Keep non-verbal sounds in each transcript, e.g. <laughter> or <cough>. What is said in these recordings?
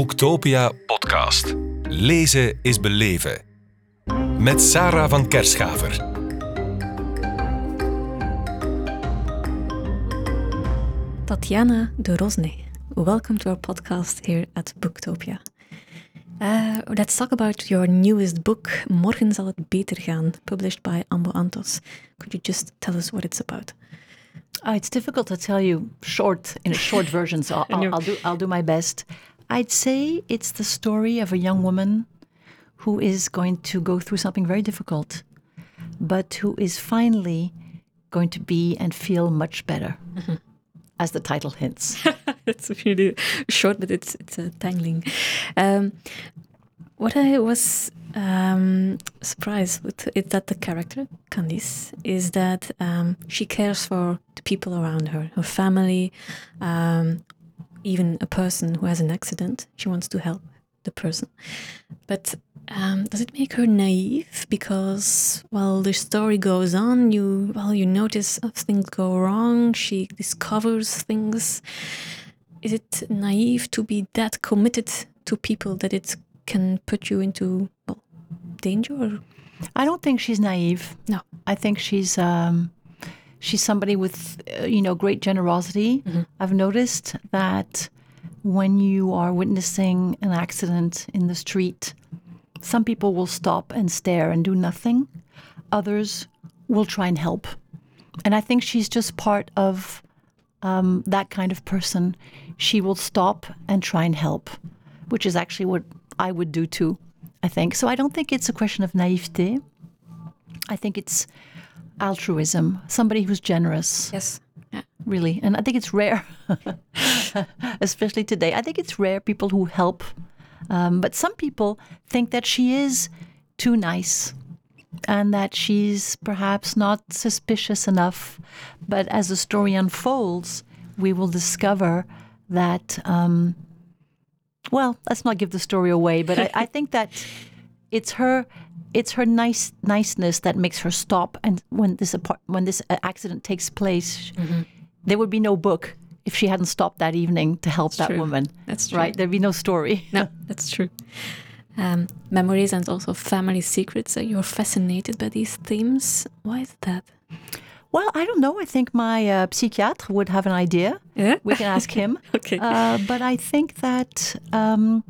Boektopia podcast. Lezen is beleven. Met Sarah van Kerschaver. Tatjana de Rosne. Welcome to our podcast here at Booktopia. Uh, let's talk about your newest book, Morgen zal het beter gaan, published by Ambo Antos. Could you just tell us what it's about? Oh, it's difficult to tell you short in a short <laughs> version, so I'll, I'll, I'll do I'll do my best. I'd say it's the story of a young woman who is going to go through something very difficult, but who is finally going to be and feel much better, as the title hints. <laughs> it's really short, but it's it's a tangling. Um, what I was um, surprised with is that the character Candice is that um, she cares for the people around her, her family, um, even a person who has an accident. She wants to help the person, but um, does it make her naive? Because while the story goes on, you well you notice things go wrong. She discovers things. Is it naive to be that committed to people that it can put you into well, danger? Or? I don't think she's naive. No, I think she's um, she's somebody with uh, you know great generosity. I've noticed that when you are witnessing an accident in the street, some people will stop and stare and do nothing. Others will try and help, and I think she's just part of um, that kind of person. She will stop and try and help, which is actually what I would do too. I think so. I don't think it's a question of naivete. I think it's altruism. Somebody who's generous yes, yeah. really. And I think it's rare, <laughs> especially today. I think it's rare people who help. Um, but some people think that she is too nice and that she's perhaps not suspicious enough. But as the story unfolds, we will discover that, um, well, let's not give the story away, but I, I think that it's her. It's her nice niceness that makes her stop. And when this when this uh, accident takes place, there would be no book if she hadn't stopped that evening to help that true. woman. That's true. Right? There'd be no story. <laughs> No, that's true. Um, memories and also family secrets. Uh, you're fascinated by these themes. Why is that? Well, I don't know. I think my uh, psychiatre would have an idea. Yeah. We can ask him. <laughs> Okay. Uh, but I think that um,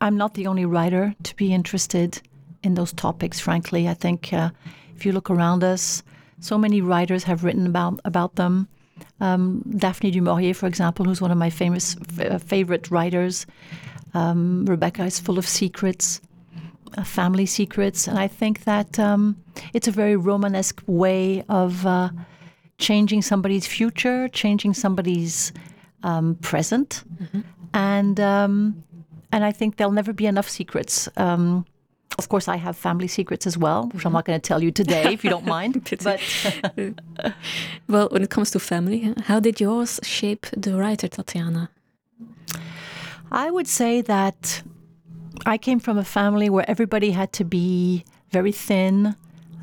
I'm not the only writer to be interested in those topics. Frankly, I think uh, if you look around us, so many writers have written about about them. Um, Daphne du Maurier, for example, who's one of my famous f- uh, favorite writers. Um, Rebecca is full of secrets, uh, family secrets, and I think that um, it's a very Romanesque way of uh, changing somebody's future, changing somebody's um, present, and um, and I think there'll never be enough secrets. Um, of course, I have family secrets as well, which I'm not going to tell you today, if you don't <laughs> mind. But <laughs> Well, when it comes to family, how did yours shape the writer Tatiana? I would say that I came from a family where everybody had to be very thin,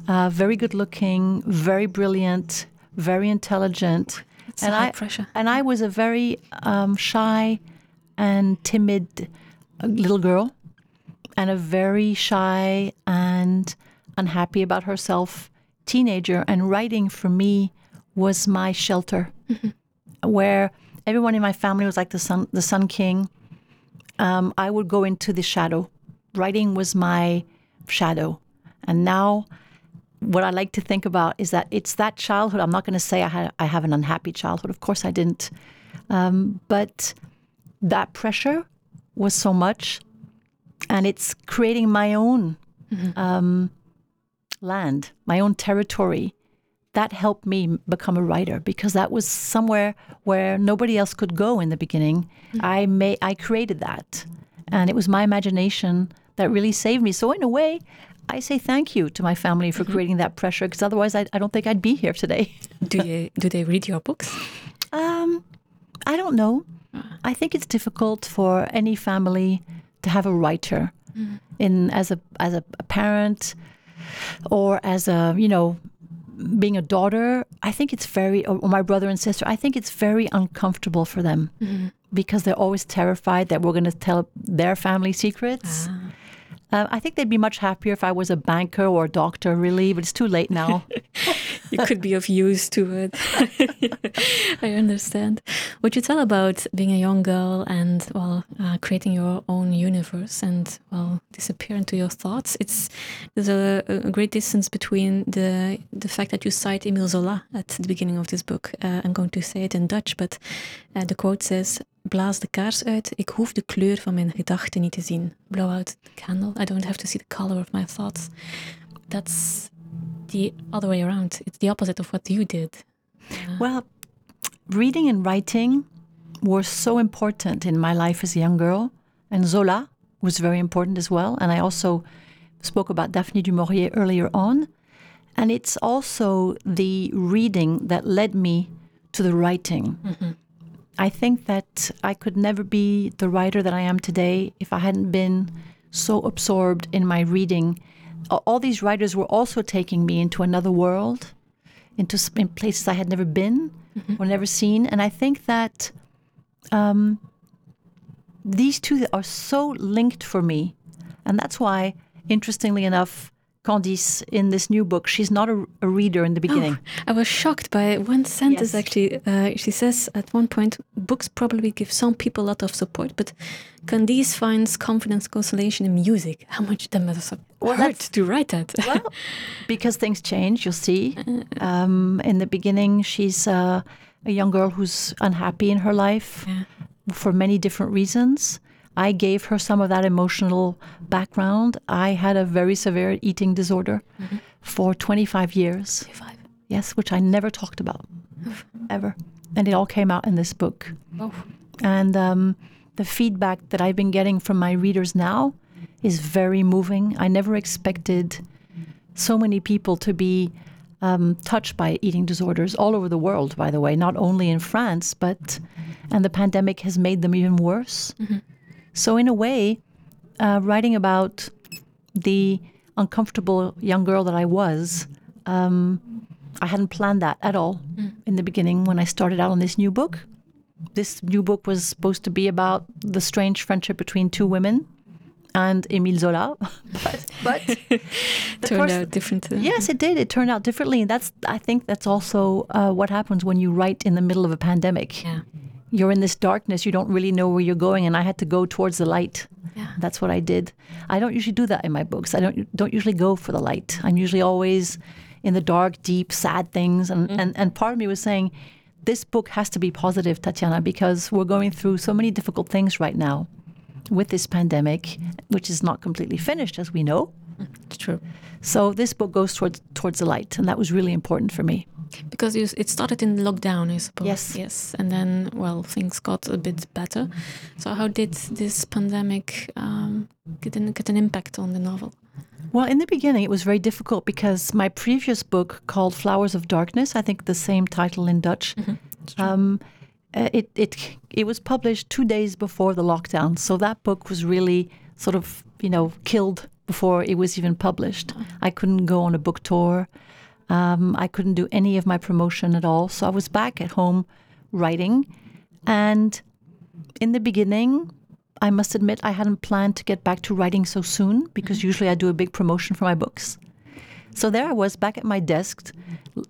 uh, very good looking, very brilliant, very intelligent. It's and I pressure. and I was a very um, shy and timid little girl, and a very shy and unhappy about herself teenager. And writing for me was my shelter, <laughs> where everyone in my family was like the sun, the sun king. Um, I would go into the shadow. Writing was my shadow, and now what I like to think about is that it's that childhood. I'm not going to say I had I have an unhappy childhood. Of course I didn't, um, but that pressure was so much, and it's creating my own um, land, my own territory. That helped me become a writer because that was somewhere where nobody else could go in the beginning. I may I created that, and it was my imagination that really saved me. So in a way, I say thank you to my family for creating that pressure because otherwise I, I don't think I'd be here today. <laughs> Do you do they read your books? Um, I don't know. I think it's difficult for any family to have a writer in as a as a, a parent or as a you know being a daughter. I think it's very or my brother and sister. I think it's very uncomfortable for them because they're always terrified that we're going to tell their family secrets. Ah. Uh, I think they'd be much happier if I was a banker or a doctor, really, but it's too late now. <laughs> you could be of use to it. <laughs> I understand. What you tell about being a young girl and well, uh, creating your own universe and well, disappear into your thoughts. It's there's a, a, great distance between the the fact that you cite Emile Zola at the beginning of this book. Uh, I'm going to say it in Dutch, but uh, the quote says. Blaas de kaars uit. Ik hoef de kleur van mijn gedachten niet te zien. Blow out the candle. I don't have to see the color of my thoughts. That's the other way around. It's the opposite of what you did. Uh, well, reading and writing were so important in my life as a young girl, and Zola was very important as well. And I also spoke about Daphne du Maurier earlier on. And it's also the reading that led me to the writing. Mm-hmm. I think that I could never be the writer that I am today if I hadn't been so absorbed in my reading. All these writers were also taking me into another world, into places I had never been mm-hmm. or never seen. And I think that um, these two are so linked for me. And that's why, interestingly enough, Candice in this new book, she's not a, a reader in the beginning. Oh, I was shocked by one sentence yes. actually. Uh, she says at one point, books probably give some people a lot of support, but Candice finds confidence, consolation in music. How much that must have well, hurt to write that? well, <laughs> because things change, you'll see. Uh, um, in the beginning, she's uh, a young girl who's unhappy in her life yeah. for many different reasons. I gave her some of that emotional background. I had a very severe eating disorder mm-hmm. for 25 years. 25. Yes, which I never talked about, ever. And it all came out in this book. Oh. And um, the feedback that I've been getting from my readers now is very moving. I never expected so many people to be um, touched by eating disorders all over the world, by the way, not only in France, but, and the pandemic has made them even worse. Mm-hmm. So, in a way, uh, writing about the uncomfortable young girl that I was, um, I hadn't planned that at all mm. in the beginning when I started out on this new book. This new book was supposed to be about the strange friendship between two women and Emile Zola, <laughs> but, but <laughs> turned out differently. Yes, it did. It turned out differently, and that's I think that's also uh, what happens when you write in the middle of a pandemic. Yeah you're in this darkness you don't really know where you're going and i had to go towards the light. Yeah. that's what i did. I don't usually do that in my books. I don't don't usually go for the light. I'm usually always in the dark deep sad things and mm. and, and part of me was saying this book has to be positive tatiana because we're going through so many difficult things right now with this pandemic which is not completely finished as we know. It's true. So this book goes towards towards the light and that was really important for me because you, it started in lockdown, I suppose. Yes. Yes. And then, well, things got a bit better. So, how did this pandemic um, get, an, get an impact on the novel? Well, in the beginning, it was very difficult because my previous book, called Flowers of Darkness, I think the same title in Dutch, mm-hmm. um, uh, it, it, it was published two days before the lockdown. So that book was really sort of, you know, killed before it was even published. Oh. I couldn't go on a book tour. Um, I couldn't do any of my promotion at all. So I was back at home writing. And in the beginning, I must admit I hadn't planned to get back to writing so soon because mm-hmm. usually I do a big promotion for my books. So there I was back at my desk,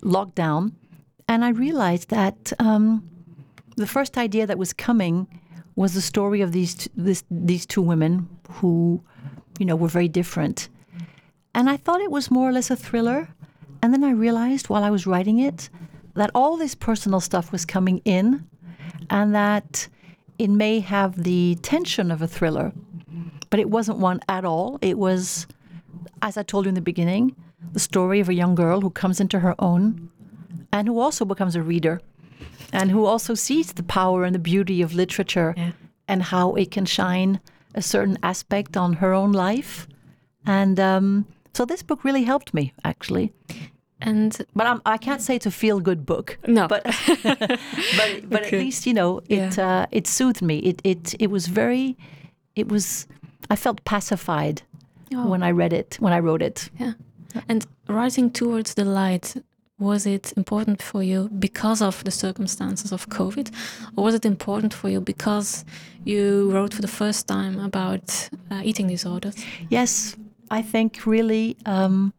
locked down, and I realized that um, the first idea that was coming was the story of these t- this, these two women who, you know, were very different. And I thought it was more or less a thriller. And then I realized while I was writing it that all this personal stuff was coming in and that it may have the tension of a thriller, but it wasn't one at all. It was, as I told you in the beginning, the story of a young girl who comes into her own and who also becomes a reader and who also sees the power and the beauty of literature yeah. and how it can shine a certain aspect on her own life. And um, so this book really helped me, actually. And but I'm, I can not say it's a feel good book. No, but <laughs> but but okay. at least you know it yeah. uh, it soothed me. It it it was very, it was I felt pacified oh. when I read it when I wrote it. Yeah, and rising towards the light. was it important for you because of the circumstances of COVID, or was it important for you because you wrote for the first time about uh, eating disorders? Yes, I think really um,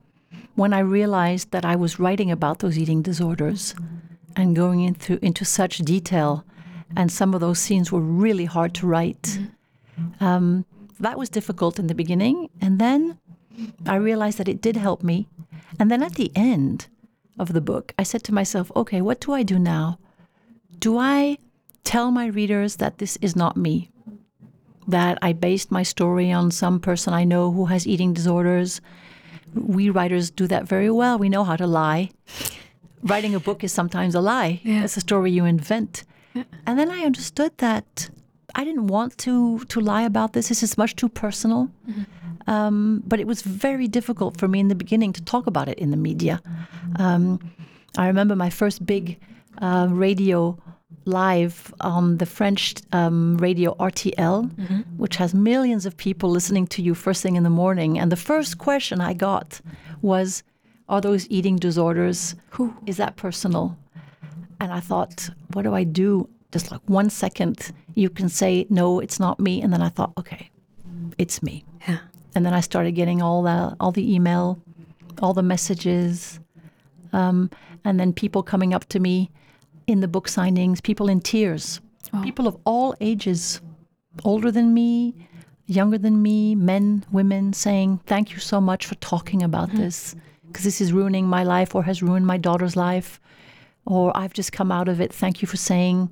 when I realized that I was writing about those eating disorders and going into into such detail, and some of those scenes were really hard to write. Um, that was difficult in the beginning, and then I realized that it did help me. And then at the end of the book, I said to myself, okay, what do I do now? Do I tell my readers that this is not me? That I based my story on some person I know who has eating disorders? We writers do that very well. We know how to lie. Writing a book is sometimes a lie, Yeah. it's a story you invent. And then I understood that I didn't want to to lie about this. This is much too personal. Um, but it was very difficult for me in the beginning to talk about it in the media. Um, I remember my first big uh, radio live on the French um, radio RTL, which has millions of people listening to you first thing in the morning. And the first question I got was, "Are those eating disorders? Who? Is that personal?" And I thought, what do I do? Just like one second, you can say, no, it's not me. And then I thought, okay, it's me. Yeah. And then I started getting all the all the email, all the messages, um, and then people coming up to me in the book signings, people in tears, Wow. people of all ages, older than me, younger than me, men, women, saying, "Thank you so much for talking about hmm. this, because this is ruining my life or has ruined my daughter's life, or I've just come out of it. Thank you for saying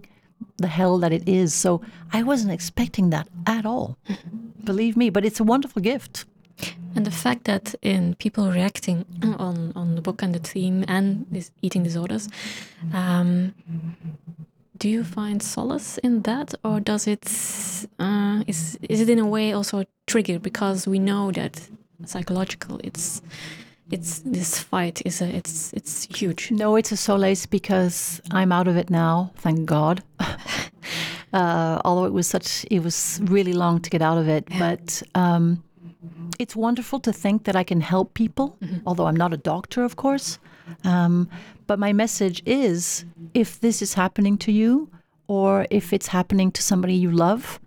the hell that it is." So I wasn't expecting that at all. <laughs> Believe me, but it's a wonderful gift. And the fact that in people reacting on, on the book and the theme and this eating disorders, um, do you find solace in that, or does it uh, is is it in a way also a trigger because we know that psychological it's it's this fight is a, it's it's huge. No, it's a solace because I'm out of it now, thank God. <laughs> uh, although it was such, it was really long to get out of it. But um, it's wonderful to think that I can help people, although I'm not a doctor, of course. Um, but my message is if this is happening to you, or if it's happening to somebody you love,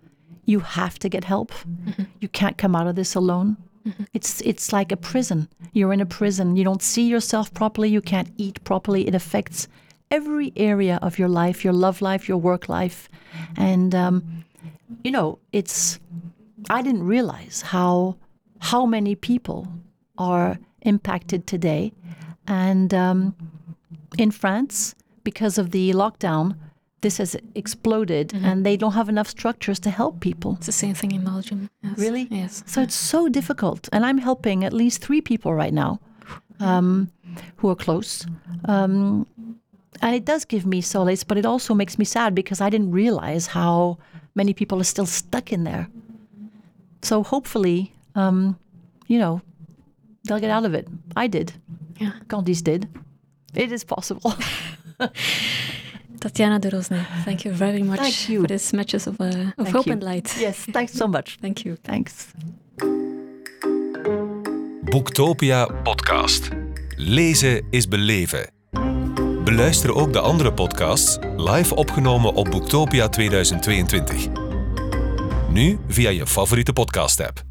you have to get help. You can't come out of this alone. It's it's like a prison. You're in a prison. You don't see yourself properly. You can't eat properly. It affects every area of your life, your love life, your work life, and um, you know it's. I didn't realize how how many people are impacted today, and um, in France because of the lockdown, this has exploded, and they don't have enough structures to help people. It's the same thing in Belgium. Yes. Really? Yes. So it's so difficult. And I'm helping at least three people right now um, who are close. Um, and it does give me solace, but it also makes me sad because I didn't realize how many people are still stuck in there. So hopefully, um, you know, they'll get out of it. I did. Yeah. Candice did. It is possible. <laughs> Tatiana de Rosne, thank you very much Thank you. for this matches of, uh, of hope you. and light. yes, thanks so much. Thank you. Thanks. Boektopia podcast. Lezen is beleven. Beluister ook de andere podcasts live opgenomen op Boektopia 2022. Nu via je favoriete podcast-app.